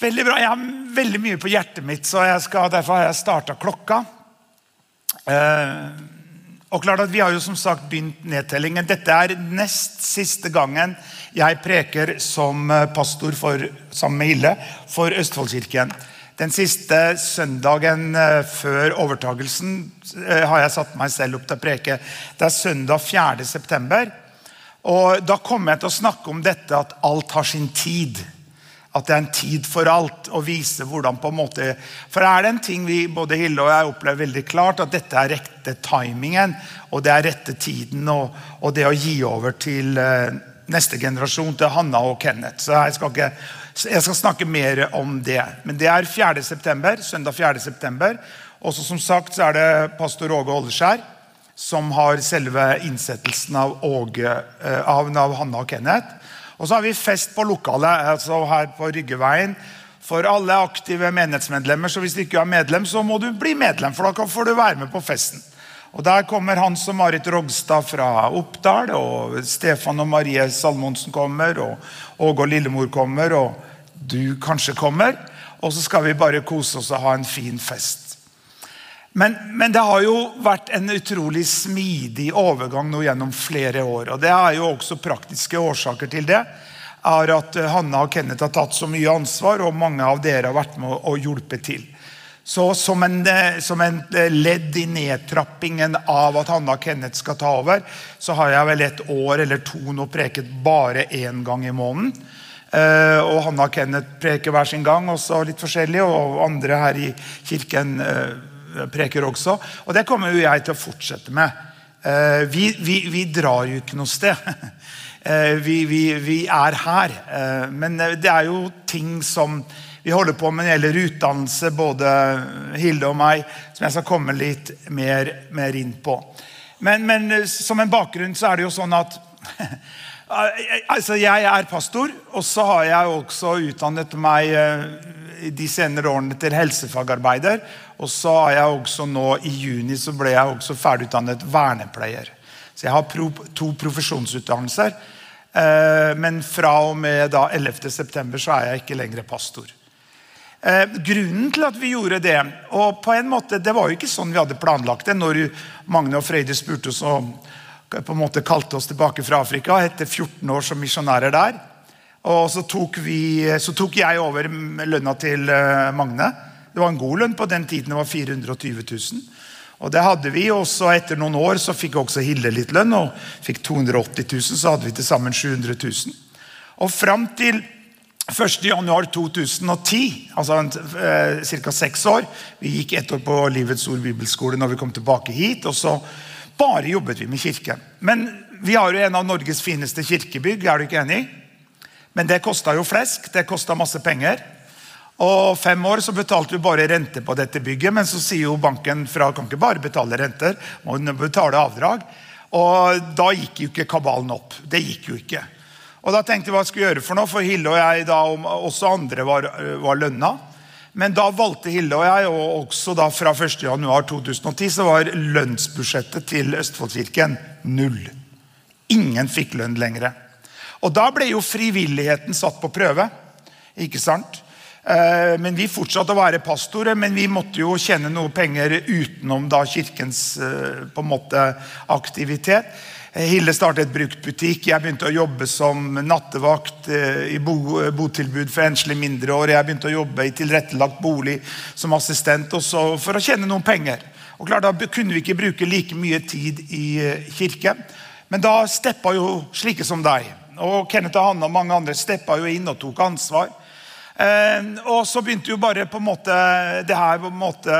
Veldig bra. Jeg har veldig mye på hjertet mitt, så skal, derfor har jeg starta klokka. Eh, og klart at Vi har jo som sagt begynt nedtellingen. Dette er nest siste gangen jeg preker som eh, pastor for, sammen med Hille for Østfoldkirken. Den siste søndagen eh, før overtagelsen har jeg satt meg selv opp til å preke. Det er søndag 4. september. Og Da kommer jeg til å snakke om dette at alt har sin tid at det er en tid for alt. å vise hvordan på en måte, For er det en ting vi både Hilde og jeg opplever veldig klart, at dette er rette timingen og det er rette tiden og, og det å gi over til uh, neste generasjon, til Hanna og Kenneth. Så jeg skal, ikke, jeg skal snakke mer om det. Men det er 4. September, søndag 4. september. Også som sagt så er det pastor Åge Oldeskjær som har selve innsettelsen av, Åge, uh, av, av Hanna og Kenneth. Og så har vi fest på lokalet altså her på Ryggeveien for alle aktive menighetsmedlemmer. Så hvis du ikke er medlem, så må du bli medlem, for da får du være med på festen. Og Der kommer Hans og Marit Rogstad fra Oppdal, og Stefan og Marie Salmonsen kommer, og Åge og Lillemor kommer, og du kanskje kommer. Og så skal vi bare kose oss og ha en fin fest. Men, men, det har jo vært en utrolig smidig overgang nå gjennom flere år. og Det er jo også praktiske årsaker til det. er At Hanna og Kenneth har tatt så mye ansvar, og mange av dere har vært med og hjulpet til. Så som en, som en, ledd i nedtrappingen av at Hanna og Kenneth skal ta over, så har jeg vel et år eller to nå preket bare én gang i måneden. Og Hanna og Kenneth preker hver sin gang, også litt forskjellig, og andre her i kirken preker også. Og det kommer jo jeg til å fortsette med. Eh, vi, vi, vi drar jo ikke noe sted. Eh, vi, vi, er her. Eh, men det er jo ting som vi holder på med når det gjelder utdannelse, både Hilde og meg, som jeg skal komme litt mer, mer inn på. Men, men, som en bakgrunn så er det jo sånn at altså Jeg er pastor, og så har jeg også utdannet meg de senere årene til helsefagarbeider. Og så er jeg også nå I juni så ble jeg også ferdigutdannet vernepleier. Så jeg har to profesjonsutdannelser. Eh, men fra og med da 11. september så er jeg ikke lenger pastor. Eh, grunnen til at vi gjorde det og på en måte, Det var jo ikke sånn vi hadde planlagt det. Når Magne og Frøyde spurte oss og på en måte kalte oss tilbake fra Afrika etter 14 år som misjonærer der. Og så tok, vi, så tok jeg over lønna til eh, Magne. Det var en god lønn på den tiden. Det var 420 000. Og det hadde vi, og så Etter noen år så fikk også Hilde litt lønn. og Fikk 280 000, så hadde vi til sammen 700 000. Og fram til 1.1.2010, altså eh, ca. seks år Vi gikk ett år på Livets Ord bibelskole når vi kom tilbake hit. og så bare jobbet vi med kirken. Men vi har jo en av Norges fineste kirkebygg. er du ikke enig? Men det kosta jo flesk. Det kosta masse penger. Og fem år så betalte du bare rente på dette bygget, men så sier jo banken fra kan ikke bare betale renter, må betale avdrag. Og da gikk jo ikke kabalen opp. Det gikk jo ikke. Og da tenkte jeg hva jeg skulle gjøre for noe, for Hille og jeg da, og også andre var, var lønna. Men da valgte Hilde og jeg, og også da fra 1.1.2010, så var lønnsbudsjettet til Østfoldkirken null. Ingen fikk lønn lenger. Og da ble jo frivilligheten satt på prøve. Ikke sant? Eh, men Vi fortsatte å være pastorer, men vi måtte jo tjene noe penger utenom da kirkens eh, på en måte aktivitet. Eh, Hilde startet bruktbutikk. Jeg begynte å jobbe som nattevakt i botilbud for enslige mindreårige. Jeg begynte å jobbe i tilrettelagt bolig som assistent også for å tjene noen penger. Og klart Da kunne vi ikke bruke like mye tid i kirken. Men da steppa jo slike som deg og Kenneth og Hanne og mange andre steppa jo inn og tok ansvar. Eh, og så begynte jo bare på en måte det her på en måte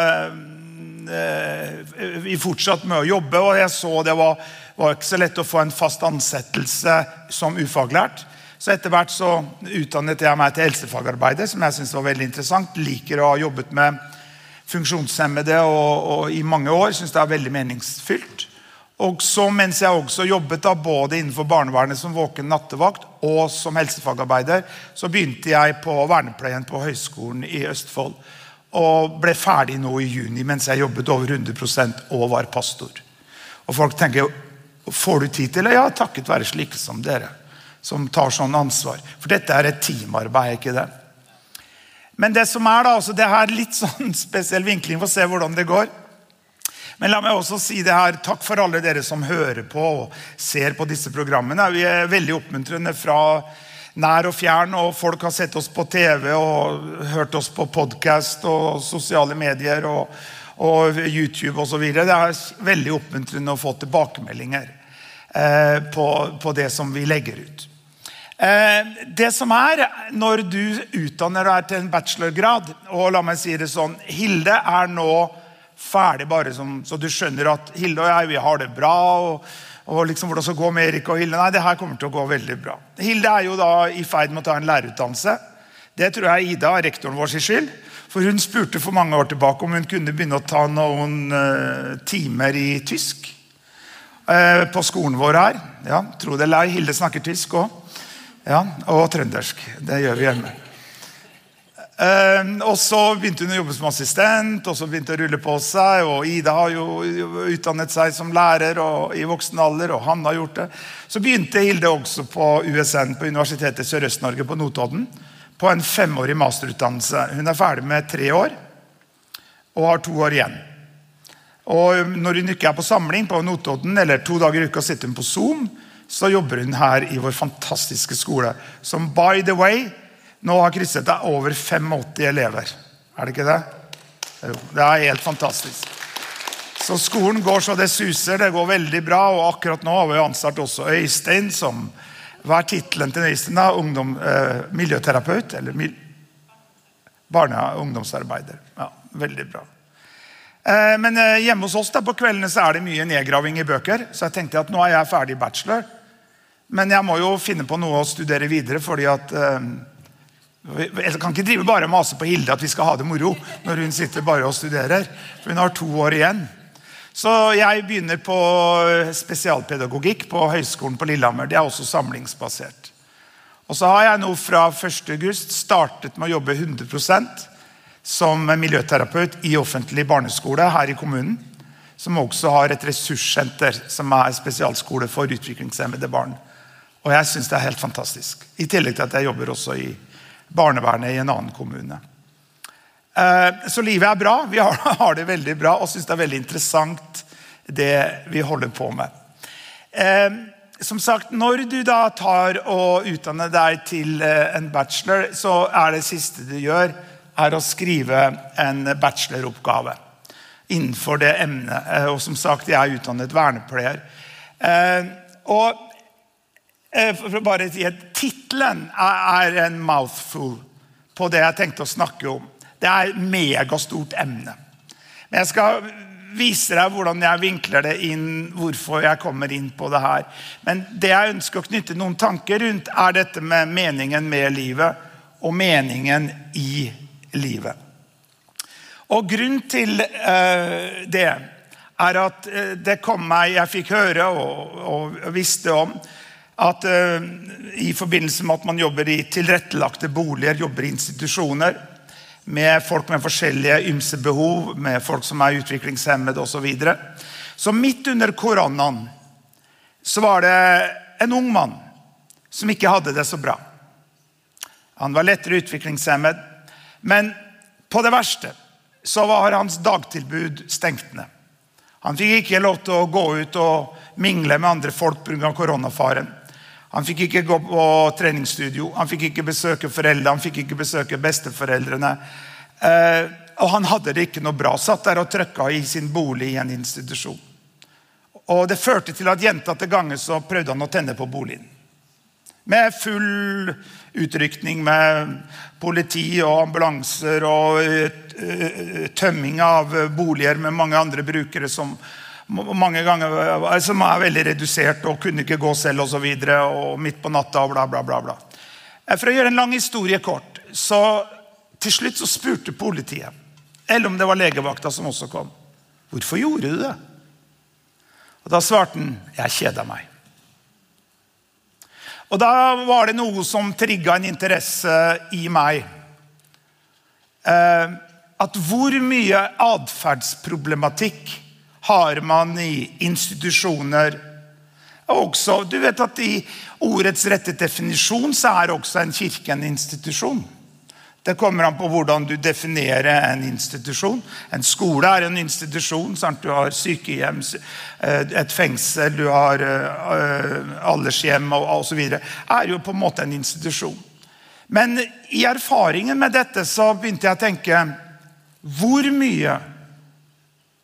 eh, Vi fortsatte med å jobbe, og jeg så det var, var ikke så lett å få en fast ansettelse som ufaglært. Så etter hvert så utdannet jeg meg til helsefagarbeider, som jeg synes var veldig interessant. Liker å ha jobbet med funksjonshemmede og, og i mange år. Syns det er veldig meningsfylt. Og så Mens jeg også jobbet da både innenfor barnevernet som våken nattevakt og som helsefagarbeider, så begynte jeg på vernepleien på Høgskolen i Østfold. Og ble ferdig nå i juni mens jeg jobbet over 100 og var pastor. Og Folk tenker får du tid til det? Ja, takket være slike som dere. Som tar sånn ansvar. For dette er et teamarbeid, ikke det? Men det som er da, altså det her litt sånn spesiell vinkling for å se hvordan det går. Men la meg også si det her, takk for alle dere som hører på og ser på disse programmene. Vi er veldig oppmuntrende fra nær og fjern, og folk har sett oss på TV og hørt oss på podkast og sosiale medier og, og YouTube osv. Det er veldig oppmuntrende å få tilbakemeldinger eh, på, på det som vi legger ut. Eh, det som er, Når du utdanner deg til en bachelorgrad og la meg si det sånn, Hilde er nå ferdig, bare som, så du skjønner at Hilde og jeg vi har det bra. og, og liksom Hvordan skal gå med Erik og Hilde? Nei, det her kommer til å gå veldig bra. Hilde er jo da i ferd med å ta en lærerutdannelse. Det tror jeg Ida, rektoren vår, sin skyld. For Hun spurte for mange år tilbake om hun kunne begynne å ta noen uh, timer i tysk. Uh, på skolen vår her. Ja, Tro det eller ei, Hilde snakker tysk òg. Ja, Og trøndersk. Det gjør vi hjemme. Uh, og Så begynte hun å jobbe som assistent, og så begynte å rulle på seg. og Ida har jo utdannet seg som lærer og, i voksen alder, og han har gjort det. Så begynte Hilde også på USN, på Universitetet Sørøst-Norge på Notodden. På en femårig masterutdannelse. Hun er ferdig med tre år og har to år igjen. Og Når hun ikke er på samling på Notodden, eller to dager i uka sitter hun på Zoom, så jobber hun her i vår fantastiske skole. Som by the way, nå har krysset deg over 85 elever. Er det ikke det? Jo, det er helt fantastisk. Så skolen går så det suser. Det går veldig bra. Og akkurat nå har vi ansatt også Øystein som Hva er tittelen til Øystein? da? Ungdom, eh, miljøterapeut? Eller mil barne- og ungdomsarbeider. Ja, veldig bra. Eh, men eh, hjemme hos oss da, på kveldene så er det mye nedgraving i bøker. Så jeg tenkte at nå er jeg ferdig bachelor. Men jeg må jo finne på noe å studere videre, fordi at eh, Jeg kan ikke drive bare og mase på Hilde at vi skal ha det moro når hun sitter bare og studerer. For hun har to år igjen. Så jeg begynner på spesialpedagogikk på Høgskolen på Lillehammer. Det er også samlingsbasert. Og så har jeg nå fra 1.8 startet med å jobbe 100% som miljøterapeut i offentlig barneskole her i kommunen. Som også har et ressurssenter som er spesialskole for utviklingshemmede barn. Og jeg syns det er helt fantastisk. I tillegg til at jeg jobber også i barnevernet i en annen kommune. Eh, så livet er bra. Vi har det veldig bra og syns det er veldig interessant det vi holder på med. Eh, som sagt, Når du da tar og utdanner deg til eh, en bachelor, så er det siste du gjør, er å skrive en bacheloroppgave innenfor det emnet. Og som sagt, jeg er utdannet vernepleier. Og for å bare gi at Tittelen er en mouthful på det jeg tenkte å snakke om. Det er et megastort emne. Men jeg skal vise deg hvordan jeg vinkler det inn, hvorfor jeg kommer inn på det her. Men det jeg ønsker å knytte noen tanker rundt, er dette med meningen med livet og meningen i livet. Og Grunnen til uh, det er at uh, det kom meg Jeg fikk høre og, og visste om at uh, i forbindelse med at man jobber i tilrettelagte boliger, jobber i institusjoner med folk med forskjellige ymse behov, med folk som er utviklingshemmede osv. Så, videre. så midt under koronaen så var det en ung mann som ikke hadde det så bra. Han var lettere utviklingshemmet, men på det verste så var hans dagtilbud stengt ned. Han fikk ikke lov til å gå ut og mingle med andre folk pga. koronafaren. Han fikk ikke gå på treningsstudio, han fikk ikke besøke foreldre, han fikk ikke besøke besteforeldrene. Eh, og han hadde det ikke noe bra. Satt der og trøkka i sin bolig i en institusjon. Og Det førte til at gjentatte ganger så prøvde han å tenne på boligen. Med full utrykning med politi og ambulanser og uh, tømming av boliger med mange andre brukere som mange ganger som er veldig redusert og kunne ikke gå selv osv. Og, så og midt på natta og bla, bla, bla. bla. Eh, for å gjøre en lang historie kort så Til slutt så spurte politiet, eller om det var legevakta som også kom, hvorfor gjorde du det? Og Da svarte han jeg kjeda meg. Og Da var det noe som trigga en interesse i meg. Eh, at hvor mye atferdsproblematikk har man i institusjoner. Også, du vet at I ordets rette definisjon så er også en kirke en institusjon. Det kommer an på hvordan du definerer en institusjon. En skole er en institusjon. Sant? Du har sykehjem, eh, et fengsel, du har uh, aldershjem osv. Er jo på en måte en institusjon. Men i erfaringen med dette så begynte jeg å tenke hvor mye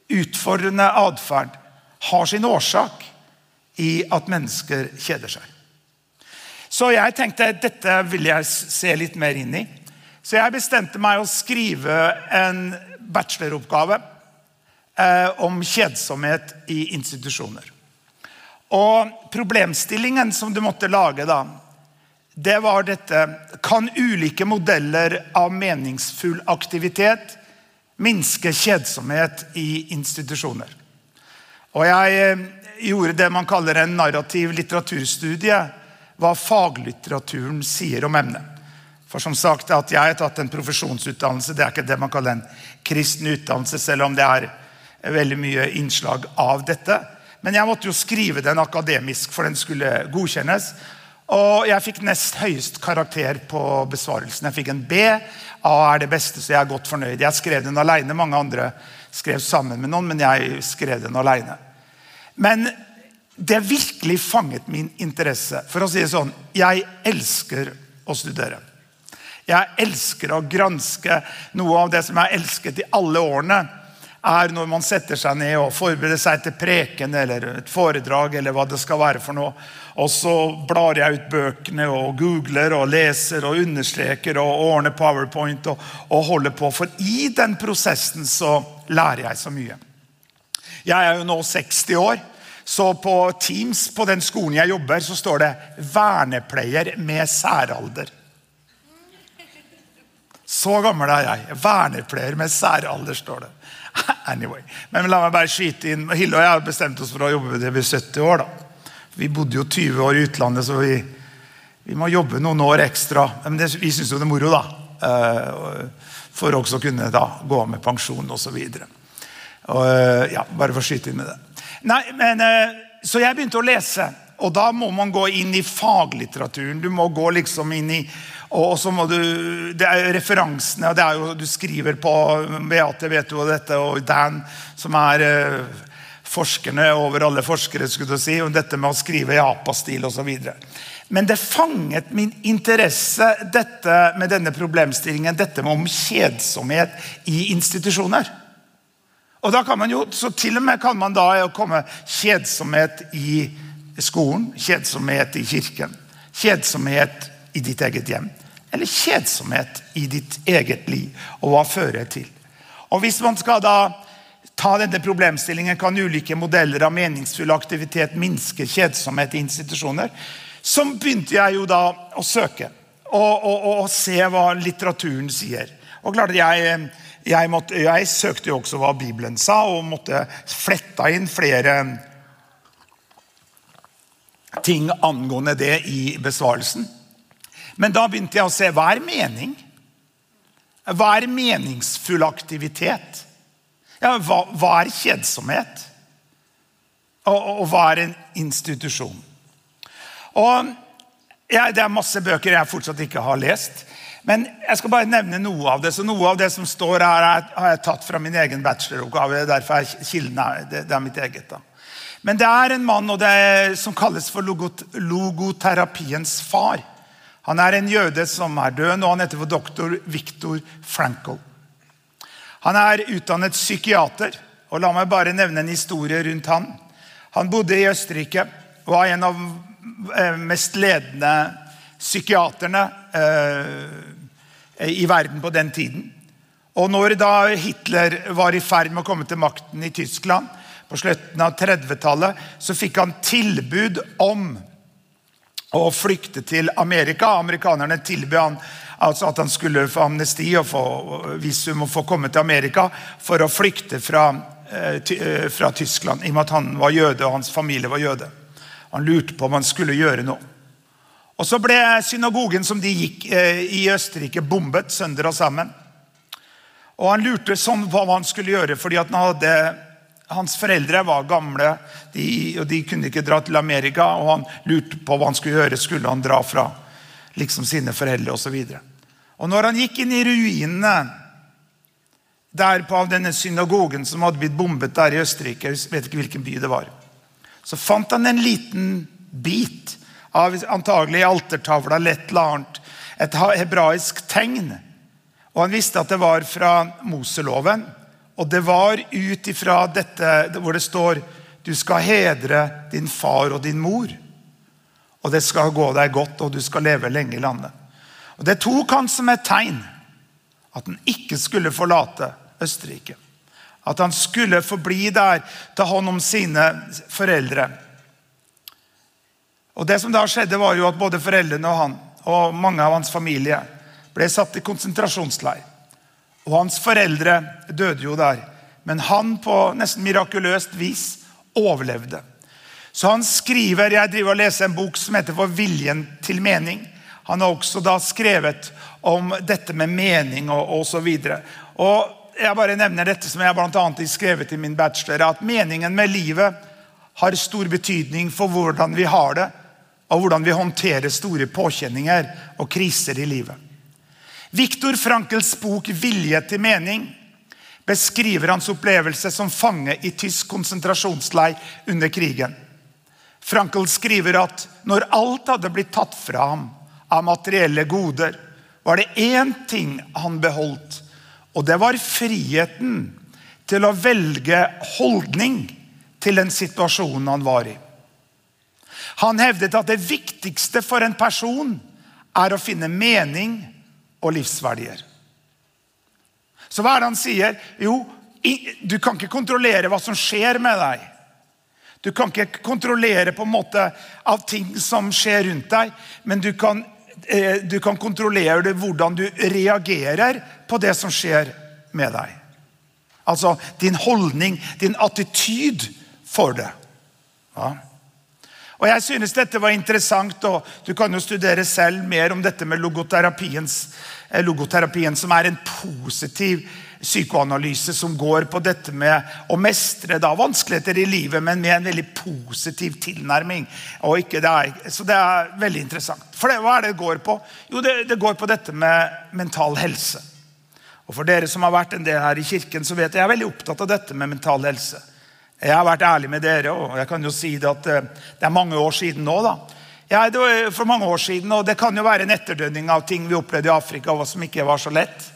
utfordrende atferd har sin årsak i at mennesker kjeder seg. Så jeg tenkte dette vil jeg se litt mer inn i. Så jeg bestemte meg å skrive en bacheloroppgave eh, om kjedsomhet i institusjoner. Og Problemstillingen som du måtte lage, da, det var dette Kan ulike modeller av meningsfull aktivitet minske kjedsomhet i institusjoner? Og Jeg eh, gjorde det man kaller en narrativ litteraturstudie. Hva faglitteraturen sier om emnet. For som sagt, At jeg har tatt en profesjonsutdannelse, det er ikke det man kaller en kristen utdannelse, selv om det er veldig mye innslag av dette. Men jeg måtte jo skrive den akademisk, for den skulle godkjennes. Og jeg fikk nest høyest karakter på besvarelsen. Jeg fikk en B. A er det beste, så jeg er godt fornøyd. Jeg skrev den alene. Mange andre skrev sammen med noen, men jeg skrev den alene. Men det virkelig fanget min interesse. For å si det sånn, jeg elsker å studere. Jeg elsker å granske. Noe av det som jeg har elsket i alle årene, er når man setter seg ned og forbereder seg til preken eller et foredrag. eller hva det skal være for noe. Og så blar jeg ut bøkene og googler og leser og understreker og ordner powerpoint og, og holder på. For i den prosessen så lærer jeg så mye. Jeg er jo nå 60 år. Så på Teams på den skolen jeg jobber, så står det 'vernepleier med særalder'. Så gammel er jeg. Vernepleier med særalder, står det. Anyway. Men la meg bare skyte inn. Hilde og jeg har bestemt oss for å jobbe til vi er 70 år. da. Vi bodde jo 20 år i utlandet, så vi, vi må jobbe noen år ekstra. Men det, vi syns jo det er moro, da. Uh, for også å kunne da gå av med pensjon osv. Uh, ja, bare for å skyte inn med det. Nei, men, uh, så jeg begynte å lese. Og da må man gå inn i faglitteraturen. Du må gå liksom inn i og så må du, det er Referansene det er jo, Du skriver på Beate vet jo dette, og Dan, som er eh, forskerne over alle forskere, skulle si, og dette med å skrive i apastil osv. Men det fanget min interesse dette med denne problemstillingen, dette med om kjedsomhet i institusjoner. Og da kan man jo, så Til og med kan man da komme kjedsomhet i skolen, kjedsomhet i kirken, kjedsomhet i ditt eget hjem. Eller kjedsomhet i ditt eget liv. Og hva fører til? Og Hvis man skal da ta denne problemstillingen, kan ulike modeller av meningsfull aktivitet minske kjedsomhet i institusjoner, så begynte jeg jo da å søke og, og, og se hva litteraturen sier. Og klart jeg, jeg, måtte, jeg søkte jo også hva Bibelen sa, og måtte fletta inn flere ting angående det i besvarelsen. Men da begynte jeg å se hva er mening? Hva er meningsfull aktivitet? Ja, hva, hva er kjedsomhet? Og, og, og, hva er en institusjon? Og ja, Det er masse bøker jeg fortsatt ikke har lest. Men jeg skal bare nevne noe av det. Så Noe av det som står her, har jeg tatt fra min egen bacheloroppgave. Derfor er kilden. Det, det, er mitt eget. da. Men det er en mann er, som kalles for logot, logoterapiens far. Han er en jøde som er død nå. Han heter for doktor Viktor Frankl. Han er utdannet psykiater. og La meg bare nevne en historie rundt han. Han bodde i Østerrike. og Var en av eh, mest ledende psykiaterne eh, i verden på den tiden. Og når da Hitler var i ferd med å komme til makten i Tyskland, på slutten av 30-tallet, så fikk han tilbud om å flykte til Amerika. Amerikanerne tilbød han altså at han skulle få amnesti og få visum og få komme til Amerika for å flykte fra, eh, eh, fra Tyskland, i og med at han var jøde og hans familie var jøde. Han lurte på om han skulle gjøre noe. Og Så ble synagogen som de gikk eh, i Østerrike, bombet sønder og sammen. Og Han lurte sånn på hva han skulle gjøre, fordi han hadde hans foreldre var gamle, de, og de kunne ikke dra til Amerika. og Han lurte på hva han skulle gjøre. Skulle han dra fra liksom sine foreldre osv.? Og når han gikk inn i ruinene der på denne synagogen som hadde blitt bombet der i Østerrike, jeg vet ikke hvilken by det var, så fant han en liten bit av antagelig altertavla et eller annet, et hebraisk tegn. Og han visste at det var fra Moseloven. Og det var ut ifra dette hvor det står du skal hedre din far og din mor. Og det skal gå deg godt, og du skal leve lenge i landet. Og Det tok han som et tegn at han ikke skulle forlate Østerrike. At han skulle forbli der, ta hånd om sine foreldre. Og Det som da skjedde, var jo at både foreldrene og han og mange av hans familie ble satt i konsentrasjonsleir. Og hans foreldre døde jo der. Men han på nesten mirakuløst vis overlevde. Så han skriver Jeg driver og leser en bok som heter 'For viljen til mening'. Han har også da skrevet om dette med mening og osv. Jeg bare nevner dette som jeg blant annet skrevet i min bachelor, at meningen med livet har stor betydning for hvordan vi har det, og hvordan vi håndterer store påkjenninger og kriser i livet. Viktor Frankels bok 'Vilje til mening' beskriver hans opplevelse som fange i tysk konsentrasjonsleir under krigen. Frankel skriver at når alt hadde blitt tatt fra ham av materielle goder, var det én ting han beholdt, og det var friheten til å velge holdning til den situasjonen han var i. Han hevdet at det viktigste for en person er å finne mening og livsverdier. Så hva er det han sier? Jo, du kan ikke kontrollere hva som skjer med deg. Du kan ikke kontrollere på en måte av ting som skjer rundt deg, men du kan, eh, du kan kontrollere hvordan du reagerer på det som skjer med deg. Altså din holdning, din attityd for det. Ja. Og jeg synes dette var interessant, og Du kan jo studere selv mer om dette med eh, logoterapien, som er en positiv psykoanalyse som går på dette med å mestre da vanskeligheter i livet, men med en veldig positiv tilnærming. Det er, så det er veldig interessant. For det, Hva er det det går på? Jo, det, det går på dette med mental helse. Og For dere som har vært en del her i kirken, så vet jeg jeg er veldig opptatt av dette med mental helse. Jeg har vært ærlig med dere, og jeg kan jo si det at eh, det er mange år siden nå. da. Ja, det var for mange år siden, og det kan jo være en etterdønning av ting vi opplevde i Afrika og som ikke var så lett.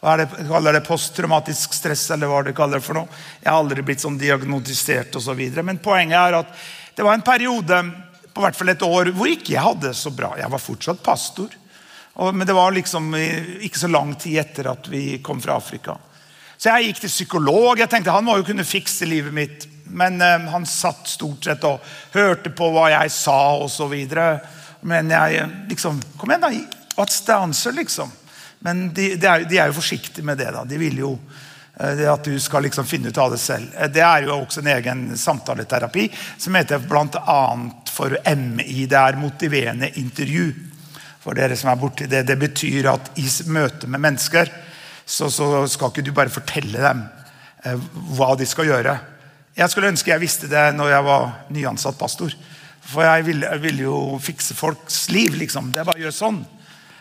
Hva er det, kaller det posttraumatisk stress, eller hva det kaller det for noe? Jeg har aldri blitt sånn diagnostisert osv. Så men poenget er at det var en periode på hvert fall et år hvor ikke jeg hadde det så bra. Jeg var fortsatt pastor, men det var liksom ikke så lang tid etter at vi kom fra Afrika. Så jeg gikk til psykolog. Jeg tenkte Han må jo kunne fikse livet mitt. Men eh, han satt stort sett og hørte på hva jeg sa osv. Men jeg liksom Kom igjen, da. What's the answer, liksom? Men de, de, er, de, er, jo forsiktige med det. da. De vil jo det at du skal liksom finne ut av det selv. Eh, det er jo også en egen samtaleterapi som heter bl.a. for MI. Det er motiverende intervju. For dere som er borti det. Det betyr at i møte med mennesker så, så, skal ikke du bare fortelle dem eh, hva de skal gjøre. Jeg skulle ønske jeg visste det når jeg var nyansatt pastor. For jeg ville, jeg jo fikse folks liv. liksom. Det er bare å gjøre sånn.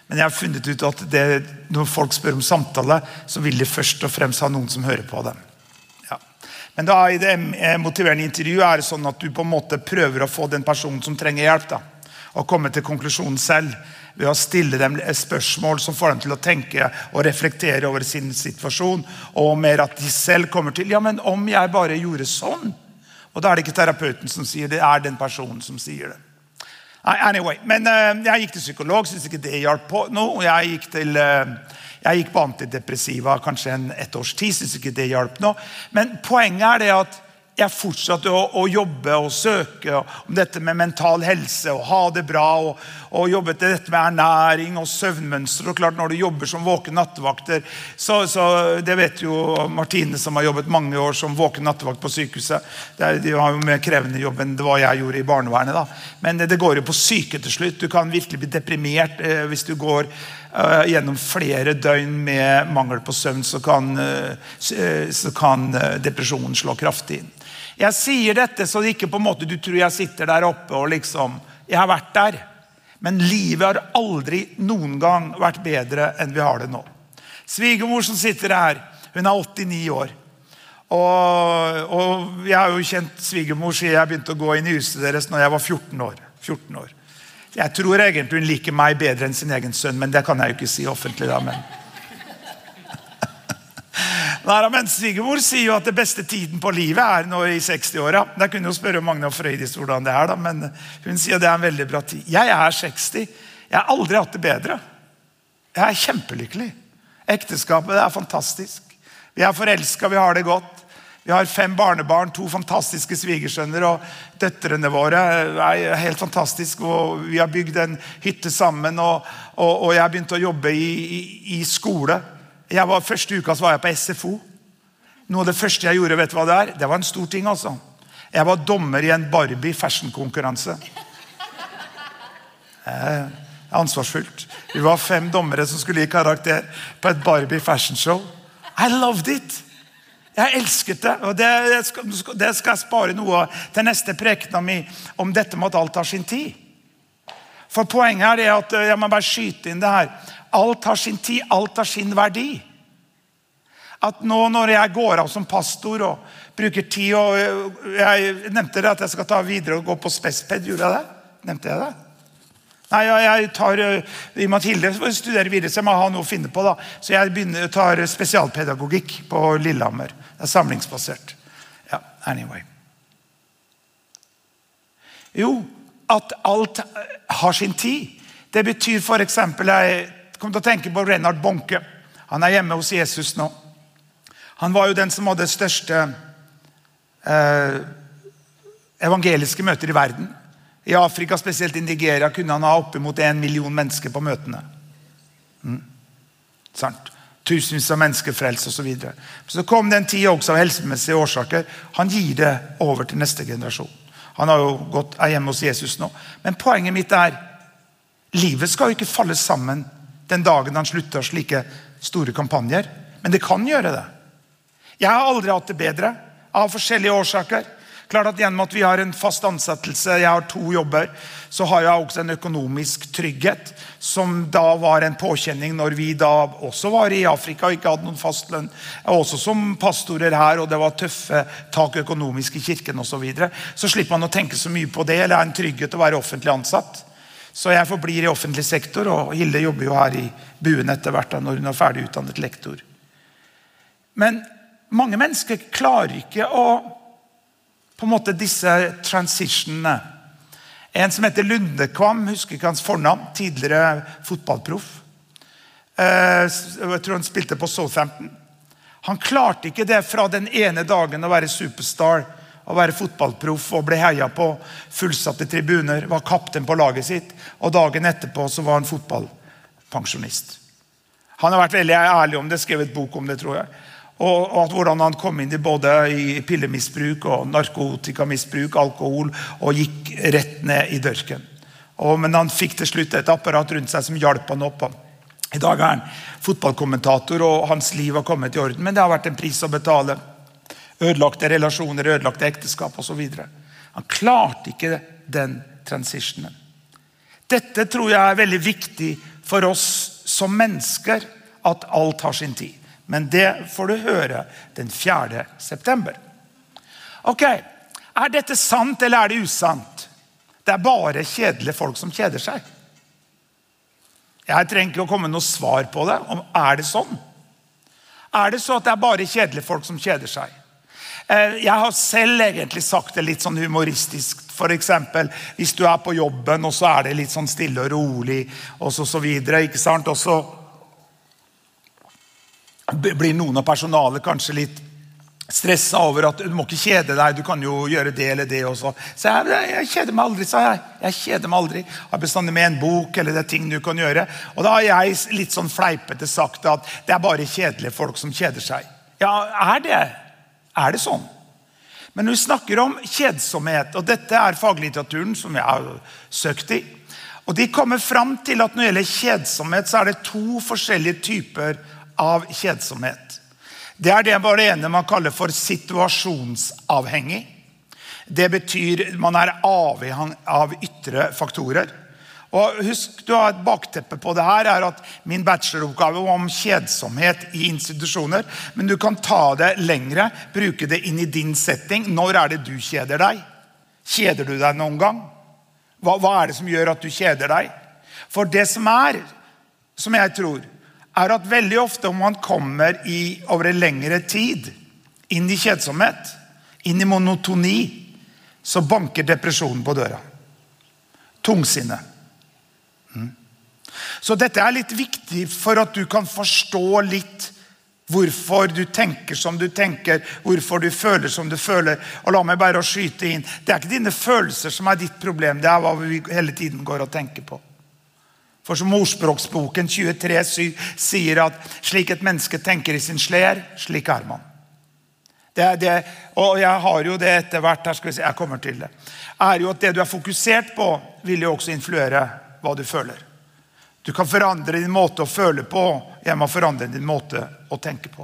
Men jeg har funnet ut at det, når folk spør om samtale, så vil de først og fremst ha noen som hører på dem. Men da i det motiverende intervjuet er det sånn at du på en måte prøver å få den personen som trenger hjelp, da, å komme til konklusjonen selv ved å stille dem spørsmål som får dem til å tenke og reflektere over sin situasjon. Og mer at de selv kommer til ja, men om jeg bare gjorde sånn? Og da er det ikke terapeuten som sier det, det, er den personen som sier det. Anyway, Men uh, jeg gikk til psykolog, syntes ikke det hjalp på noe. Jeg gikk, til, uh, jeg gikk på antidepressiva kanskje en, et års tid, syntes ikke det hjalp noe. Men poenget er det at jeg fortsatte å, å, jobbe og søke om dette med mental helse og ha det bra. Og, og jobbet til dette med ernæring og søvnmønster. og klart Når du jobber som våken nattevakter så, så Det vet jo Martine, som har jobbet mange år som våken nattevakt på sykehuset. Er, de har jo mer krevende jobb enn det var jeg gjorde i barnevernet. da. Men det, det går jo på syke til slutt. Du kan virkelig bli deprimert eh, hvis du går uh, gjennom flere døgn med mangel på søvn. Så kan, uh, så kan uh, depresjonen slå kraftig inn. Jeg sier dette så det ikke på en måte du tror jeg sitter der oppe og liksom Jeg har vært der. Men livet har aldri noen gang vært bedre enn vi har det nå. Svigermor som sitter her, hun er 89 år. Og, og jeg har jo kjent svigermor siden jeg begynte å gå inn i huset deres når jeg var 14 år. 14 år. Jeg tror egentlig hun liker meg bedre enn sin egen sønn, men det kan jeg jo ikke si offentlig. da, men... Men Svigermor sier jo at det beste tiden på livet er nå i 60-åra. Jeg kunne jo spørre Magne og Frøydis hvordan det er, da, men hun sier det er en veldig bra tid. Jeg er 60. Jeg har aldri hatt det bedre. Jeg er kjempelykkelig. Ekteskapet er fantastisk. Vi er forelska, vi har det godt. Vi har fem barnebarn, to fantastiske svigersønner. Og døtrene våre er helt fantastiske. Og vi har bygd en hytte sammen. Og, og, og jeg har begynt å jobbe i, i, i skole. Var, første uka så var jeg på SFO. Noe av det første jeg gjorde, vet du hva det er? Det var en stor ting. altså. Jeg var dommer i en Barbie fashion-konkurranse. Eh, ansvarsfullt. Vi var fem dommere som skulle gi karakter på et Barbie fashion show. I loved it! Jeg elsket det. og Det, skal, det skal jeg spare noe til neste prekena mi om dette med at alt tar sin tid. For Poenget er det at jeg må bare skyte inn det her. Alt har sin tid, alt har sin verdi. At nå når jeg går av som pastor og bruker tid og Jeg nevnte det at jeg skal ta videre og gå på Spesped. Gjorde jeg det? Nevnte jeg det? Nei, jeg tar, I og med at Hilde studerer videre, så jeg må ha noe å finne på. da. Så jeg begynner, tar spesialpedagogikk på Lillehammer. Det er samlingsbasert. Ja, anyway. Jo, at alt har sin tid. Det betyr f.eks. Jeg kom til å tenke på Renard Bonke. Han er hjemme hos Jesus nå. Han var jo den som hadde største eh, evangeliske møter i verden. I Afrika, spesielt i Nigeria, kunne han ha oppimot en million mennesker på møtene. Mm. Sant? Tusenvis av mennesker frelst osv. Så, videre. så kom den tida også av helsemessige årsaker. Han gir det over til neste generasjon. Han har jo gått, hjemme hos Jesus nå. Men poenget mitt er livet skal jo ikke falle sammen den dagen han slutter slike store kampanjer. Men det kan gjøre det. Jeg har aldri hatt det bedre av forskjellige årsaker. Klart at Gjennom at vi har en fast ansettelse, jeg har to jobber, så har jeg også en økonomisk trygghet. Som da var en påkjenning når vi da også var i Afrika og ikke hadde noen fast lønn. Også som pastorer her, og det var tøffe tak økonomisk i kirken osv. Så, videre. så slipper man å tenke så mye på det, eller er en trygghet å være offentlig ansatt. Så jeg forblir i offentlig sektor, og Hilde jobber jo her i buen etter hvert når hun er ferdig utdannet lektor. Men mange mennesker klarer ikke å på en måte disse transitionene. En som heter Lundekvam, husker ikke hans fornavn, tidligere fotballproff. Eh, jeg tror han spilte på Southampton. Han klarte ikke det fra den ene dagen å være superstar å være fotballproff og ble heia på fullsatte tribuner, var kaptein på laget sitt, og dagen etterpå så var han fotballpensjonist. Han har vært veldig ærlig om det, skrevet bok om det, tror jeg. Og, at hvordan han kom inn i både i pillemisbruk og narkotikamisbruk, alkohol, og gikk rett ned i dørken. Og, men han fikk til slutt et apparat rundt seg som hjalp han opp. I dag er han fotballkommentator, og hans liv har kommet i orden. Men det har vært en pris å betale. Ødelagte relasjoner, ødelagte ekteskap osv. Han klarte ikke den transitionen. Dette tror jeg er veldig viktig for oss som mennesker, at alt har sin tid. Men det får du høre den 4. september. Ok, Er dette sant, eller er det usant? Det er bare kjedelige folk som kjeder seg. Jeg trenger ikke å komme med noe svar på det. Er det sånn? Er det så at det er bare kjedelige folk som kjeder seg? Eh, jeg har selv egentlig sagt det litt sånn humoristisk. F.eks. hvis du er på jobben, og så er det litt sånn stille og rolig, og så, så videre. ikke sant? Og så blir noen av personalet kanskje litt stressa over at du må ikke kjede deg, du kan jo gjøre det eller det også. Så jeg, jeg kjeder meg aldri, sa jeg. Jeg kjeder meg aldri. Har bestandig med en bok eller det er ting du kan gjøre. Og da har jeg litt sånn fleipete sagt at det er bare kjedelige folk som kjeder seg. Ja, er det? Er det sånn? Men når vi snakker om kjedsomhet, og dette er faglitteraturen som jeg har søkt i, og de kommer fram til at når det gjelder kjedsomhet, så er det to forskjellige typer av kjedsomhet. Det er det bare ene man kaller for situasjonsavhengig. Det betyr man er avhengig av ytre faktorer. Og husk, du har Et bakteppe på det her er at min bacheloroppgave var om kjedsomhet i institusjoner. Men du kan ta det lengre, bruke det inn i din setting. Når er det du kjeder deg? Kjeder du deg noen gang? Hva, hva er det som gjør at du kjeder deg? For det som er, som jeg tror, er at veldig ofte om man kommer i, over en lengre tid inn i kjedsomhet, inn i monotoni, så banker depresjonen på døra. Tungsinne. Så dette er litt viktig for at du kan forstå litt hvorfor du tenker som du tenker, hvorfor du føler som du føler. Og la meg bare skyte inn, Det er ikke dine følelser som er ditt problem, det er hva vi hele tiden går og tenker på. For som Ordspråksboken 23,7 sier at slik et menneske tenker i sin sleder, slik er man. Det, det, og jeg har jo det etter hvert her skal vi se, jeg kommer til det, er jo at det du er fokusert på, vil jo også influere hva du føler. Du kan forandre din måte å føle på gjennom å forandre din måte å tenke på.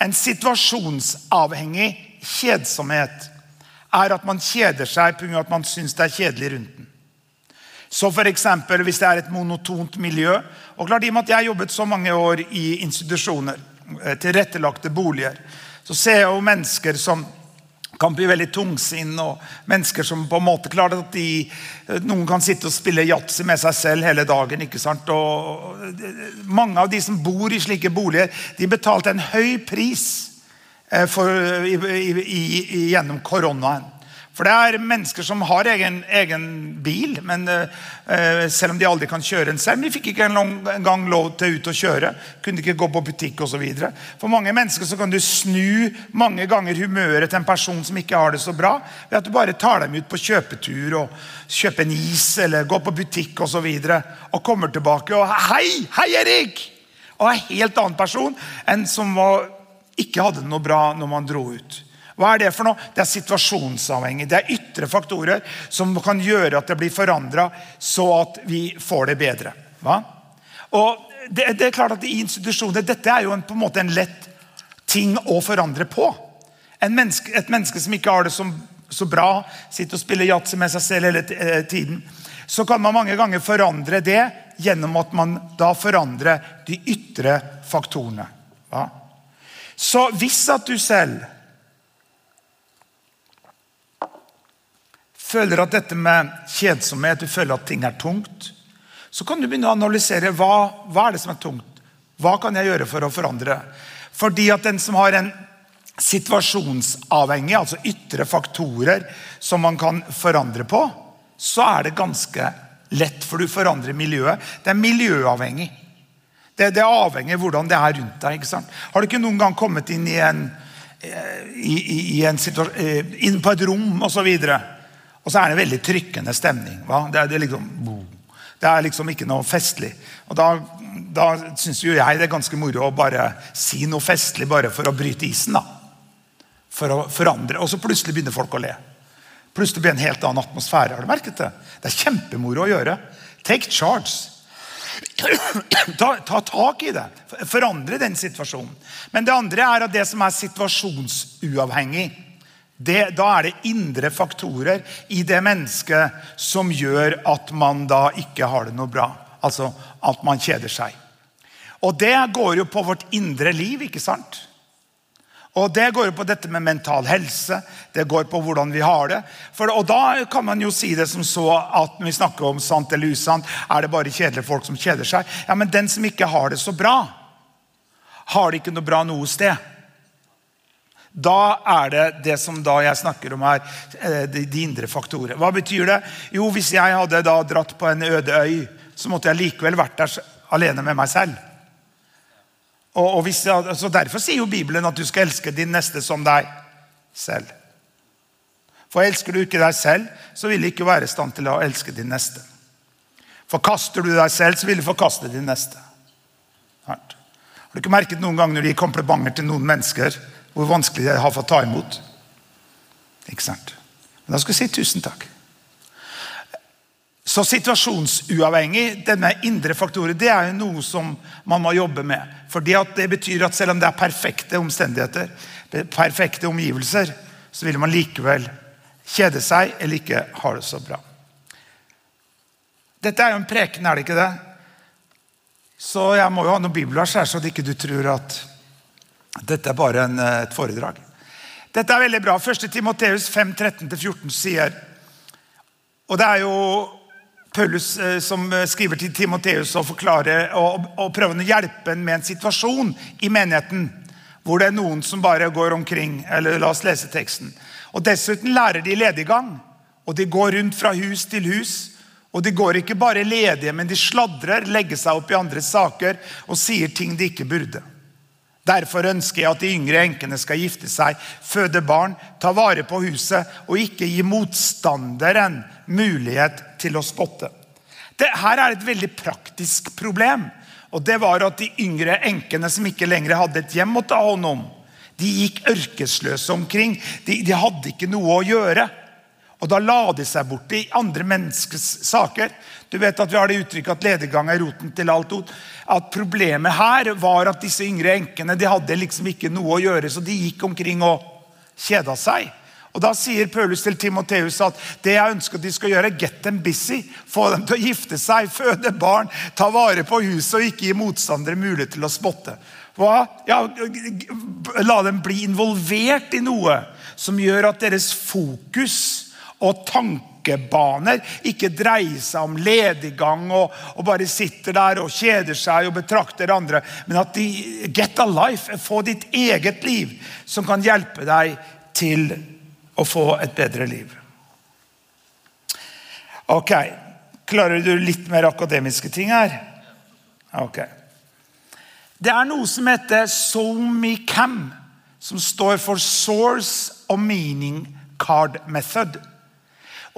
En situasjonsavhengig kjedsomhet er at man kjeder seg pga. at man syns det er kjedelig rundt den. Så for eksempel, Hvis det er et monotont miljø og klart I og med at jeg har jobbet så mange år i institusjoner, eh, tilrettelagte boliger, så ser jeg jo mennesker som kan bli veldig tungsinn, og mennesker som på en måte klarer at de, Noen kan sitte og spille yatzy med seg selv hele dagen. ikke sant? Og Mange av de som bor i slike boliger, de betalte en høy pris eh, for, i, i, i, gjennom koronaen. For det er mennesker som har egen, egen bil, men uh, selv om de aldri kan kjøre en selv. De fikk ikke engang lov til ut å kjøre. Kunne ikke gå på butikk osv. For mange mennesker så kan du snu mange ganger humøret til en person som ikke har det så bra, ved at du bare tar dem ut på kjøpetur og kjøper en is eller går på butikk osv. Og, så videre, og kommer tilbake og 'Hei! Hei, Erik!' Og er en helt annen person enn som var, ikke hadde det noe bra når man dro ut. Hva er det for noe? Det er situasjonsavhengig. Det er ytre faktorer som kan gjøre at det blir forandra, så at vi får det bedre. Hva? Og det, det, er klart at I institusjoner dette er jo en, på en måte en lett ting å forandre på. Menneske, et menneske som ikke har det som, så bra, sitter og spiller yatzy med seg selv hele eh, tiden, så kan man mange ganger forandre det gjennom at man da forandrer de ytre faktorene. Hva? Så hvis at du selv føler at dette med kjedsomhet, du føler at ting er tungt, så kan du begynne å analysere hva, hva er det som er tungt. Hva kan jeg gjøre for å forandre? Fordi at den som har en situasjonsavhengig, altså ytre faktorer som man kan forandre på, så er det ganske lett, for du forandrer miljøet. Det er miljøavhengig. Det, det er avhengig av hvordan det er rundt deg. ikke sant? Har du ikke noen gang kommet inn i en, eh, i, i, i en situasjon, inn på et rom osv.? Og så er det en veldig trykkende stemning. Det er, det, er liksom, det, er, liksom, ikke noe festlig. Og Da, da syns jo jeg det er ganske moro å bare si noe festlig bare for å bryte isen. da. For å forandre. Og så plutselig begynner folk å le. Plutselig blir det en helt annen atmosfære. Har du merket Det Det er kjempemoro å gjøre. Take charge. Ta, ta, tak i det. Forandre den situasjonen. Men det andre er at det som er situasjonsuavhengig det, da er det indre faktorer i det mennesket som gjør at man da ikke har det noe bra. Altså at man kjeder seg. Og det går jo på vårt indre liv, ikke sant? Og Det går jo på dette med mental helse, det går på hvordan vi har det. For, og Da kan man jo si det som så at når vi snakker om sant eller usant, er det bare kjedelige folk som kjeder seg. Ja, Men den som ikke har det så bra, har det ikke noe bra noe sted. Da er det det som da jeg snakker om her, eh, de, indre faktorer. Hva betyr det? Jo, Hvis jeg hadde da dratt på en øde øy, så måtte jeg likevel vært der alene med meg selv. Og, og jeg, så Derfor sier jo Bibelen at du skal elske din neste som deg selv. For elsker du ikke deg selv, så vil du ikke være i stand til å elske din neste. Forkaster du deg selv, så vil du forkaste din neste. Har du ikke merket noen gang når de gir komplimenter til noen mennesker, hvor vanskelig det har for å ta imot. Ikke sant? Men da skal vi si tusen takk. Så situasjonsuavhengig, denne indre faktoren, det er jo noe som man må jobbe med. For Det betyr at selv om det er perfekte omstendigheter, perfekte omgivelser, så vil man likevel kjede seg eller ikke ha det så bra. Dette er jo en preken, er det ikke det? Så jeg må jo ha noen bibelvers her, så ikke du tror at dette er bare en, eh, et foredrag. Dette er veldig bra. 1. Timoteus 5, 13-14 sier Og det er jo Paulus eh, som eh, skriver til Timoteus og og, og prøver å hjelpe ham med en situasjon i menigheten hvor det er noen som bare går omkring. eller La oss lese teksten. Og Dessuten lærer de lediggang, og de går rundt fra hus til hus. Og de går ikke bare ledige, men de sladrer, legger seg opp i andres saker og sier ting de ikke burde. Derfor ønsker jeg at de yngre enkene skal gifte seg, føde barn, ta vare på huset og ikke gi motstanderen mulighet til å spotte. Dette er et veldig praktisk problem. og det var at De yngre enkene som ikke lenger hadde et hjem å ta hånd om, de gikk ørkesløse omkring. De, de hadde ikke noe å gjøre. Og da la de seg bort i andre menneskers saker. Du vet at Vi har det uttrykket at lediggang er roten til alt ondt. At Problemet her var at disse yngre enkene de hadde liksom ikke noe å gjøre, så de gikk omkring og kjeda seg. Og Da sier Paulus til Timoteus at det jeg ønsker at de skal gjøre, get them busy. Få dem til å gifte seg, føde barn, ta vare på huset og ikke gi motstandere mulighet til å spotte. Hva? Ja, la dem bli involvert i noe som gjør at deres fokus og tankebaner ikke dreier seg om lediggang og, og, bare sitter der og kjeder seg og betrakter andre, men at de get a life, få ditt eget liv, som kan hjelpe deg til å få et bedre liv. Ok. Klarer du litt mer akademiske ting her? Ok. Det er noe som heter SoMeCam, som står for Source of Meaning Card Method.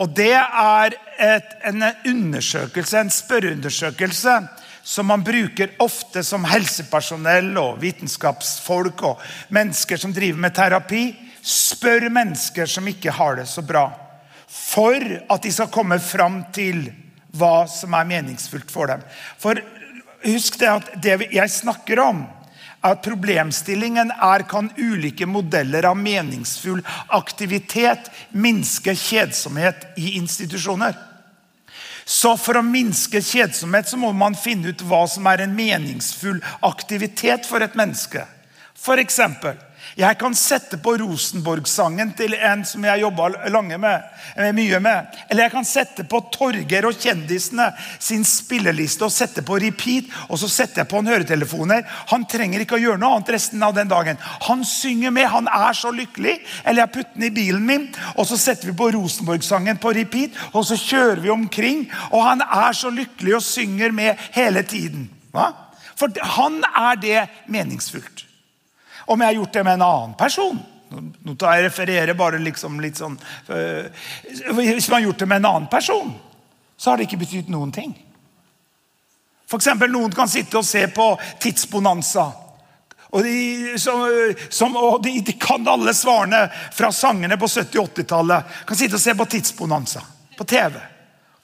Og Det er et, en undersøkelse, en spørreundersøkelse som man bruker ofte som helsepersonell og vitenskapsfolk og mennesker som driver med terapi. Spør mennesker som ikke har det så bra, for at de skal komme fram til hva som er meningsfullt for dem. For husk det at det jeg snakker om, at problemstillingen er kan ulike modeller av meningsfull aktivitet minske kjedsomhet i institusjoner. Så For å minske kjedsomhet så må man finne ut hva som er en meningsfull aktivitet for et menneske. For eksempel, jeg kan sette på Rosenborg-sangen til en som jeg jobba eh, mye med. Eller jeg kan sette på Torgeir og kjendisene sin spilleliste og sette på repeat. Og så setter jeg på en høretelefoner. Han trenger ikke å gjøre noe annet resten av den dagen. Han synger med. Han er så lykkelig. Eller jeg putter den i bilen min, og så setter vi på Rosenborg-sangen på repeat. Og så kjører vi omkring, og han er så lykkelig og synger med hele tiden. Hva? For han er det meningsfullt. Om jeg har gjort det med en annen person Nå tar jeg refererer bare liksom litt sånn øh, Hvis man har gjort det med en annen person, så har det ikke betydd noen ting. For eksempel, Noen kan sitte og se på Tidsbonanza. Og, de, som, som, og de, de, kan alle svarene fra sangene på 70- 80-tallet. Kan sitte og se på Tidsbonanza på TV.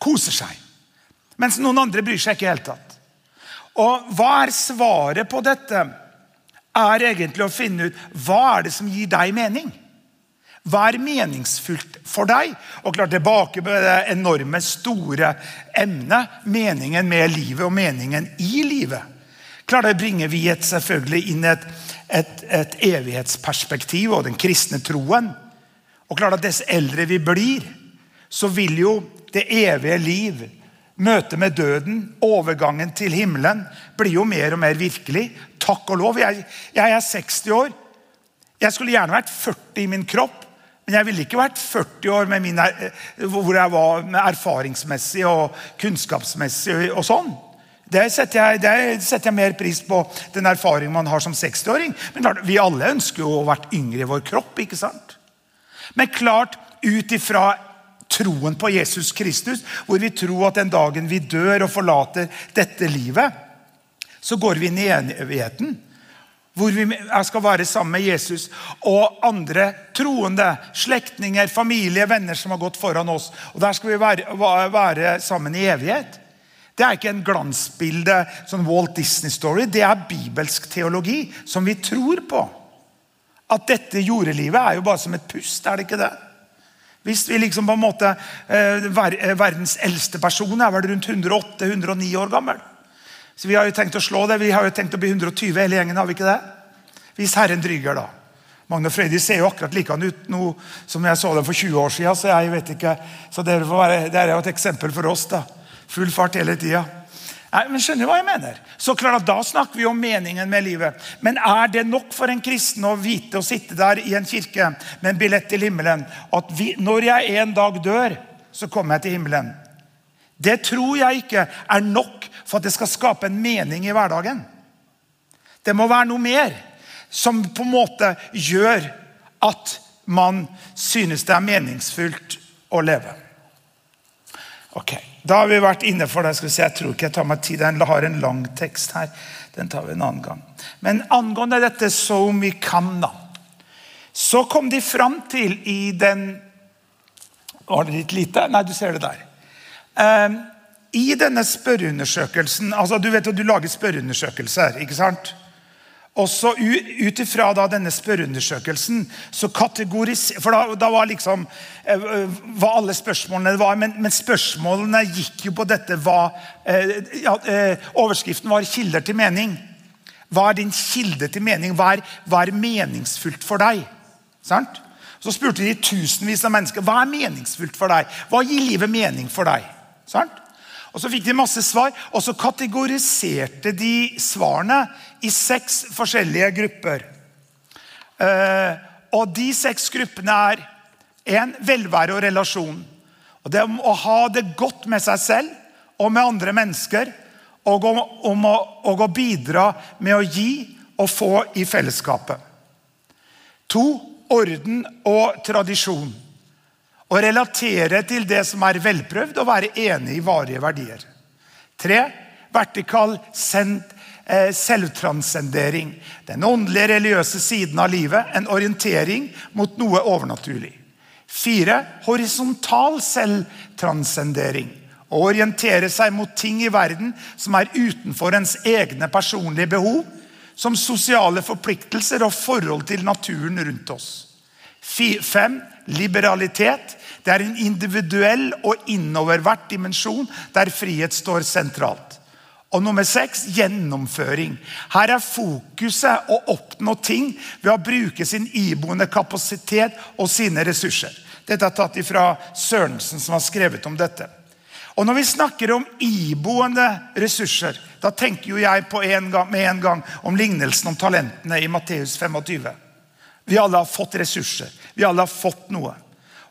Koser seg. Mens noen andre bryr seg ikke i hele tatt. Og hva er svaret på dette? Er egentlig å finne ut hva er det som gir deg mening. Hva er meningsfullt for deg? Og klart tilbake på det enorme, store emnet. Meningen med livet og meningen i livet. Klart det bringer vi et, selvfølgelig inn et, et, et evighetsperspektiv og den kristne troen. Og klart at Dess eldre vi blir, så vil jo det evige liv Møtet med døden, overgangen til himmelen, blir jo mer og mer virkelig. Takk og lov. Jeg, jeg, er 60 år. Jeg skulle gjerne vært 40 i min kropp, men jeg ville ikke vært 40 år min, hvor jeg var erfaringsmessig og kunnskapsmessig og sånn. Det setter, jeg, det setter jeg mer pris på, den erfaringen man har som 60-åring. Men klart, vi alle ønsker jo å vært yngre i vår kropp. ikke sant? Men klart, ut ifra troen på Jesus Kristus, hvor vi tror at den dagen vi dør og forlater dette livet, så går vi inn i evigheten. Hvor vi skal være sammen med Jesus og andre troende, slektninger, familie, venner som har gått foran oss. Og Der skal vi være, være sammen i evighet. Det er ikke en glansbilde, sånn Walt Disney-story. Det er bibelsk teologi som vi tror på. At dette jordelivet er jo bare som et pust. er det ikke det? Hvis vi liksom på en måte eh, eh, Verdens eldste person er vel rundt 108-109 år gammel. Så Vi har jo tenkt å slå det. Vi har jo tenkt å bli 120 hele gjengen. har vi ikke det? Hvis Herren dryger, da. Magne Frøydis ser jo akkurat likedan ut nå som jeg så dem for 20 år siden. Så jeg vet ikke, så det, være, det er jo et eksempel for oss. da. Full fart hele tida. Nei, men skjønner du hva jeg mener? Så klart Da snakker vi om meningen med livet. Men er det nok for en kristen å vite å sitte der i en kirke med en billett til himmelen? At vi, når jeg en dag dør, så kommer jeg til himmelen. Det tror jeg ikke er nok for at det skal skape en mening i hverdagen. Det må være noe mer som på en måte gjør at man synes det er meningsfullt å leve. Ok, Da har vi vært inne for det. Skal vi Jeg tror ikke jeg tar meg tid. Jeg har en lang tekst her. Den tar vi en annen gang. Men angående dette so we kan, da. Så kom de fram til i den Var det litt lite? Nei, du ser det der. Um, I denne spørreundersøkelsen altså Du vet at du lager spørreundersøkelser. ikke sant? Også ut ifra denne spørreundersøkelsen så kategoriser For da, da, var liksom eh, hva alle spørsmålene var, men, men, spørsmålene gikk jo på dette hva, eh, ja, eh, Overskriften var 'kilder til mening'. Hva er din kilde til mening? Hva er, hva er meningsfullt for deg? Sant? Så spurte de tusenvis av mennesker hva er meningsfullt for deg. Hva gir livet mening for deg? Sant? Og Så fikk de masse svar, og så kategoriserte de svarene i seks forskjellige grupper. Eh, og De seks gruppene er en, velvære og relasjon. Og Det om å ha det godt med seg selv og med andre mennesker. Og om, om å, og å bidra med å gi og få i fellesskapet. To orden og tradisjon. Å relatere til det som er velprøvd, og være enig i varige verdier. Tre vertikal sendt Eh, selvtranscendering. Den åndelige, religiøse siden av livet. En orientering mot noe overnaturlig. Fire, horisontal selvtranscendering. Å orientere seg mot ting i verden som er utenfor ens egne personlige behov. Som sosiale forpliktelser og forhold til naturen rundt oss. Fem, liberalitet. Det er en individuell og innoververt dimensjon der frihet står sentralt. Og nummer seks gjennomføring. Her er fokuset å oppnå ting ved å bruke sin iboende kapasitet og sine ressurser. Dette er tatt fra Sørensen, som har skrevet om dette. Og Når vi snakker om iboende ressurser, da tenker jo jeg en gang, med en gang om lignelsen om talentene i Matteus 25. Vi alle har fått ressurser. Vi alle har fått noe.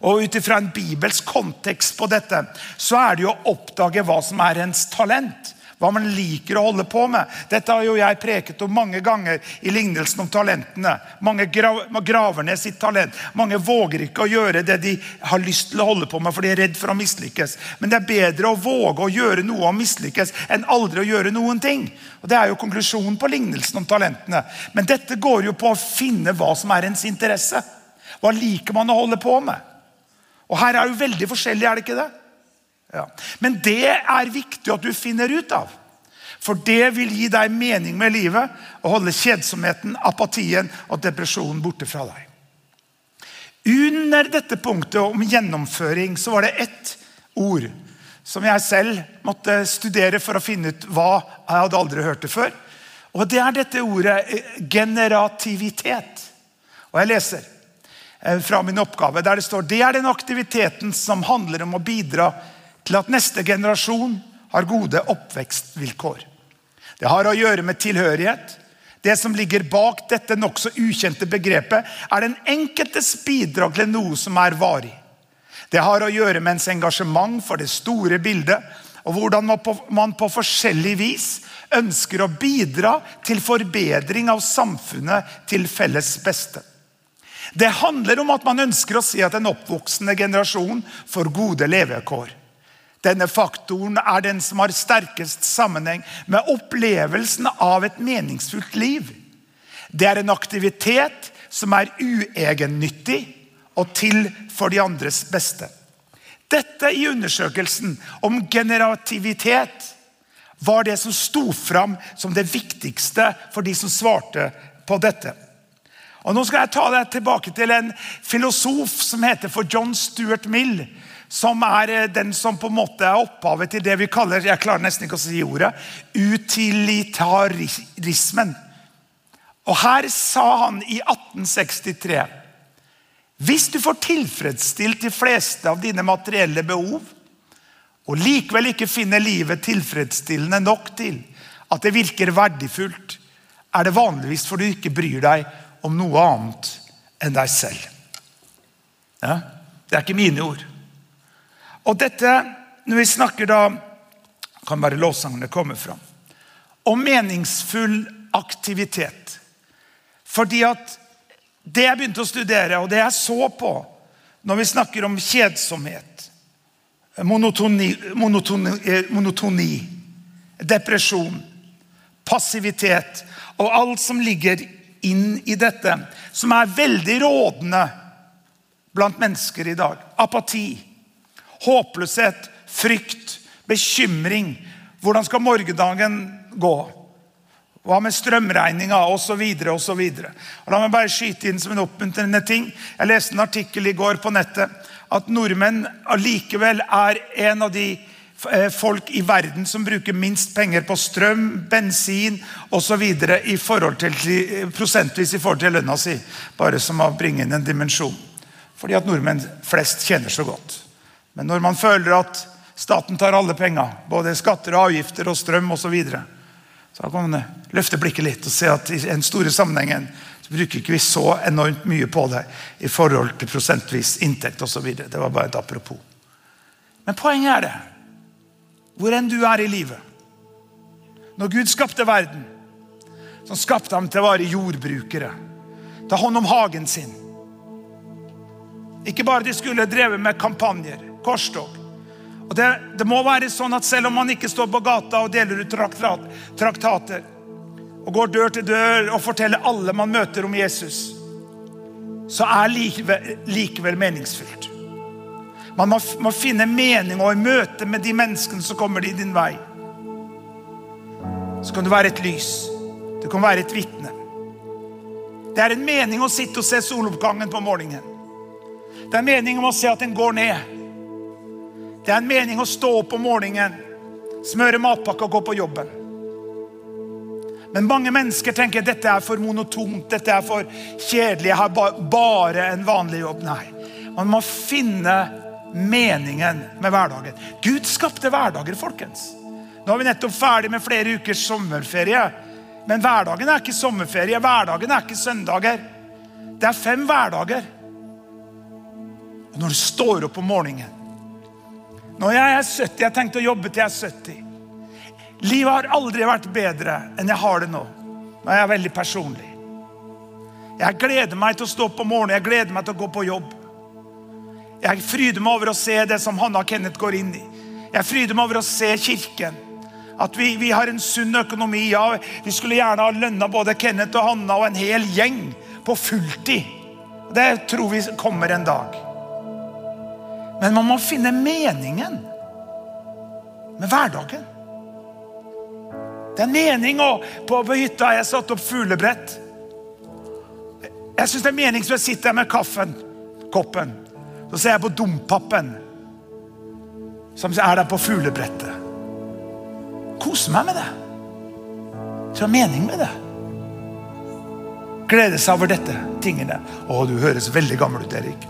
Og Ut ifra en bibelsk kontekst på dette, så er det jo å oppdage hva som er ens talent hva man liker å holde på med. Dette har jo jeg preket om mange ganger i lignelsen om talentene. Mange graver ned sitt talent. Mange våger ikke å gjøre det de har lyst til å holde på med, for de er redd for å mislykkes. Men det er bedre å våge å gjøre noe og mislykkes enn aldri å gjøre noen ting. Og Det er jo konklusjonen på lignelsen om talentene. Men dette går jo på å finne hva som er ens interesse. Hva liker man å holde på med? Og Her er jo veldig forskjellig, er det ikke det? Ja. Men det er viktig at du finner ut av. For det vil gi deg mening med livet og holde kjedsomheten, apatien og depresjonen borte fra deg. Under dette punktet om gjennomføring så var det ett ord som jeg selv måtte studere for å finne ut hva jeg hadde aldri hørt det før. Og Det er dette ordet eh, generativitet. Og Jeg leser eh, fra min oppgave der det står det er den aktiviteten som handler om å bidra til at neste generasjon har gode oppvekstvilkår. Det har å gjøre med tilhørighet. Det som ligger bak dette nokså ukjente begrepet, er den enkeltes bidrag til noe som er varig. Det har å gjøre med ens engasjement for det store bildet, og hvordan man på forskjellig vis ønsker å bidra til forbedring av samfunnet til felles beste. Det handler om at man ønsker å si at en oppvoksende generasjon får gode levekår. Denne faktoren er den som har sterkest sammenheng med opplevelsen av et meningsfullt liv. Det er en aktivitet som er uegennyttig og til for de andres beste. Dette i undersøkelsen om generativitet var det som sto fram som det viktigste for de som svarte på dette. Og Nå skal jeg ta deg tilbake til en filosof som heter for John Stuart Mill. Som er eh, den som på en måte er opphavet til det vi kaller jeg klarer nesten ikke å si ordet, utilitarismen. Og Her sa han i 1863 Hvis du får tilfredsstilt de fleste av dine materielle behov, og likevel ikke finner livet tilfredsstillende nok til at det virker verdifullt, er det vanligvis fordi du ikke bryr deg om noe annet enn deg selv. Ja, det er ikke mine ord. Og dette, når vi snakker da kan bare lovsangene komme fram. Om meningsfull aktivitet. Fordi at det jeg begynte å studere, og det jeg så på når vi snakker om kjedsomhet, monotoni, monotoni, eh, monotoni depresjon, passivitet og alt som ligger inn i dette, som er veldig rådende blant mennesker i dag. Apati, håpløshet, frykt, bekymring. Hvordan skal morgendagen gå? Hva med strømregninga osv. osv. La meg bare skyte inn som en oppmuntrende ting. Jeg leste en artikkel i går på nettet at nordmenn allikevel er en av de Eh, folk i verden som bruker minst penger på strøm, bensin osv. I forhold til, prosentvis i forhold til lønna si. Bare som å bringe inn en dimensjon. Fordi at nordmenn flest tjener så godt. Men når man føler at staten tar alle penger, både skatter og avgifter og strøm osv., så, videre, så kan man løfte blikket litt og se at i den store sammenhengen så bruker ikke vi så enormt mye på det i forhold til prosentvis inntekt osv. Det var bare et apropos. Men poenget er det hvor enn du er i livet. Når Gud skapte verden, så skapte han til å være jordbrukere. Ta hånd om hagen sin. Ikke bare de skulle drevet med kampanjer, korstog. Og det, det, må være sånn at Selv om man ikke står på gata og deler ut traktat, traktater, og går dør til dør og forteller alle man møter om Jesus, så er likevel, likevel meningsfylt. Man må, må finne mening og i møte med de menneskene som kommer i din vei. Så kan du være et lys. Du kan være et vitne. Det er en mening å sitte og se soloppgangen på morgenen. Det er en mening om å se at den går ned. Det er en mening å stå opp om morgenen, smøre matpakke og gå på jobben. Men mange mennesker tenker dette er for monotont, dette er for kjedelig. Jeg har bare en vanlig jobb. Nei. Man må finne meningen med hverdagen. Gud skapte hverdager, folkens. Nå er vi nettopp ferdig med flere ukers sommerferie. Men hverdagen er ikke sommerferie. Hverdagen er ikke søndager. Det er fem hverdager. Og når du står opp om morgenen Når jeg er 70 Jeg tenkte å jobbe til jeg er 70. Livet har aldri vært bedre enn jeg har det nå. Nå er jeg veldig personlig. Jeg gleder meg til å stå opp om morgenen. Jeg gleder meg til å gå på jobb. Jeg fryder meg over å se det som Hanna og Kenneth går inn i. Jeg fryder meg over å se kirken. At vi, vi har en sunn økonomi. Ja, vi skulle gjerne ha lønna både Kenneth og Hanna og en hel gjeng på fulltid. Det tror vi kommer en dag. Men man må finne meningen med hverdagen. Det er en mening å, på, på hytta har jeg satt opp fuglebrett. Jeg syns det er meningsfullt å sitte der med kaffen, koppen så ser jeg på dompapen som er der på fuglebrettet. Kose meg med det. Tror mening med det. Glede seg over dette tingene. Å, du høres veldig gammel ut, Erik.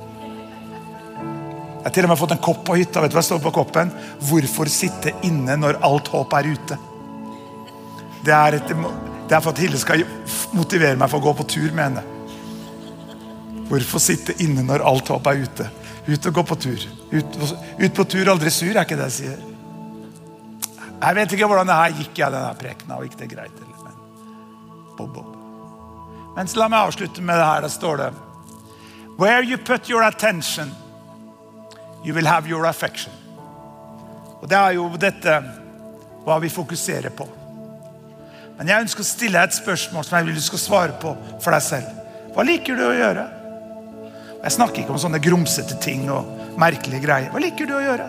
Jeg har til og med fått en kopp på hytta. Vet du hva står på koppen? 'Hvorfor sitte inne når alt håp er ute'? Det er, et, det er for at Hilde skal motivere meg for å gå på tur med henne. Hvorfor sitte inne når alt håp er ute? Ut og gå på tur. Ut, ut, på tur, aldri sur, er ikke det jeg sier. Jeg vet ikke hvordan det her gikk, jeg, denne prekena. Og gikk det greit? Eller? Men, bob, bob. Men la meg avslutte med det her. Der står det Where you put your attention, you will have your affection. Og Det er jo dette hva vi fokuserer på. Men jeg ønsker å stille deg et spørsmål som jeg vil du skal svare på for deg selv. Hva liker du å gjøre? Jeg snakker ikke om sånne grumsete ting og merkelige greier. Hva liker du å gjøre?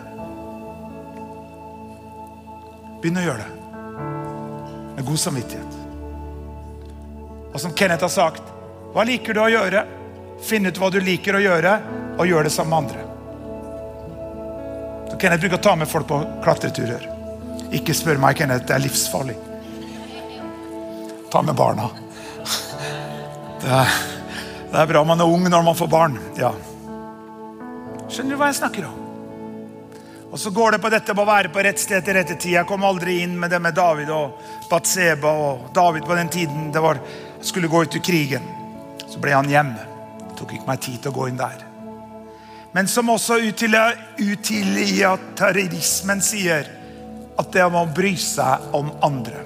Begynn å gjøre det med god samvittighet. Og som Kenneth har sagt, Hva liker du å gjøre? Finn ut hva du liker å gjøre, og gjør det sammen med andre. Kenneth bruker å ta med folk på klatreturer. Ikke spør meg, Kenneth. Det er livsfarlig. Ta med barna. Det er, det er bra man er ung når man får barn. Ja. Skjønner du hva jeg snakker om? Og så går det på dette med å være på rett sted til rette tid. Jeg kom aldri inn med det med David og Batseba og David på den tiden det var, skulle gå ut i krigen. Så ble han hjemme. Det tok ikke meg tid til å gå inn der. Men som også utilitarismen sier, at det er om å bry seg om andre.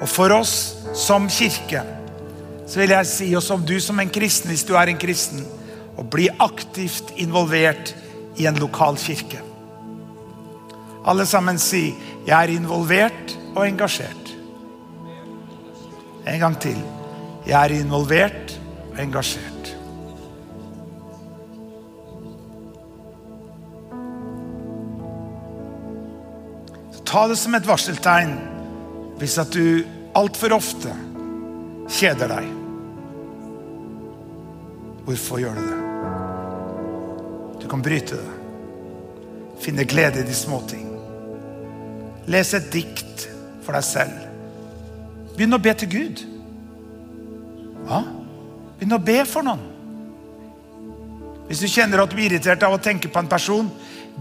Og for oss som kirke så vil jeg si, og som du som en kristen, hvis du er en kristen, å bli aktivt involvert i en lokal kirke. Alle sammen si 'Jeg er involvert og engasjert'. En gang til. Jeg er involvert og engasjert. Ta det som et varseltegn hvis at du altfor ofte kjeder deg. Hvorfor gjør du det? Du kan bryte det. Finne glede i de små ting. Les et dikt for deg selv. Begynn å be til Gud. Ja? Begynn å be for noen. Hvis du kjenner at du blir irritert av å tenke på en person,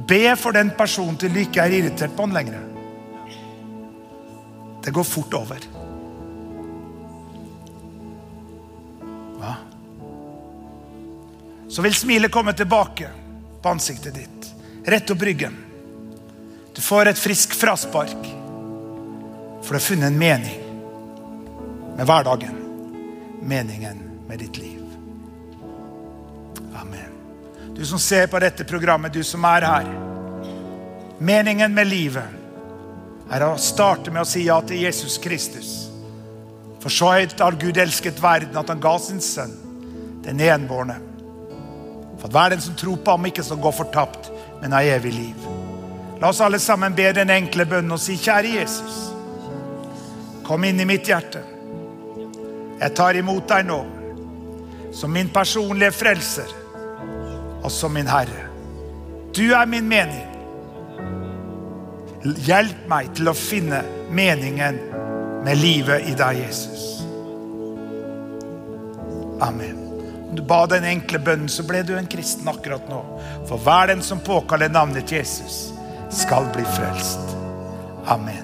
be for den personen til du ikke er irritert på han lenger. Det går fort over. Hva? Så vil smilet komme tilbake på ansiktet ditt. Rett opp ryggen. Du får et frisk fraspark. For du har funnet en mening med hverdagen. Meningen med ditt liv. Amen. Du som ser på dette programmet, du som er her. Meningen med livet er å starte med å si ja til Jesus Kristus. For så høyt har Gud elsket verden at han ga sin sønn, den enbårne. For at hver den som tror på ham, ikke skal gå fortapt, men har evig liv. La oss alle sammen be den enkle bønnen og si, kjære Jesus, kom inn i mitt hjerte. Jeg tar imot deg nå som min personlige frelser og som min Herre. Du er min mening. Hjelp meg til å finne meningen med livet i deg, Jesus. Amen. Om du ba den enkle bønnen, så ble du en kristen akkurat nå. For hver den som påkaller navnet Jesus, skal bli frelst. Amen.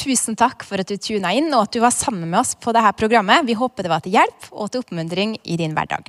Tusen takk for at du tuna inn og at du var sammen med oss på dette programmet. Vi håper det var til hjelp og til oppmuntring i din hverdag.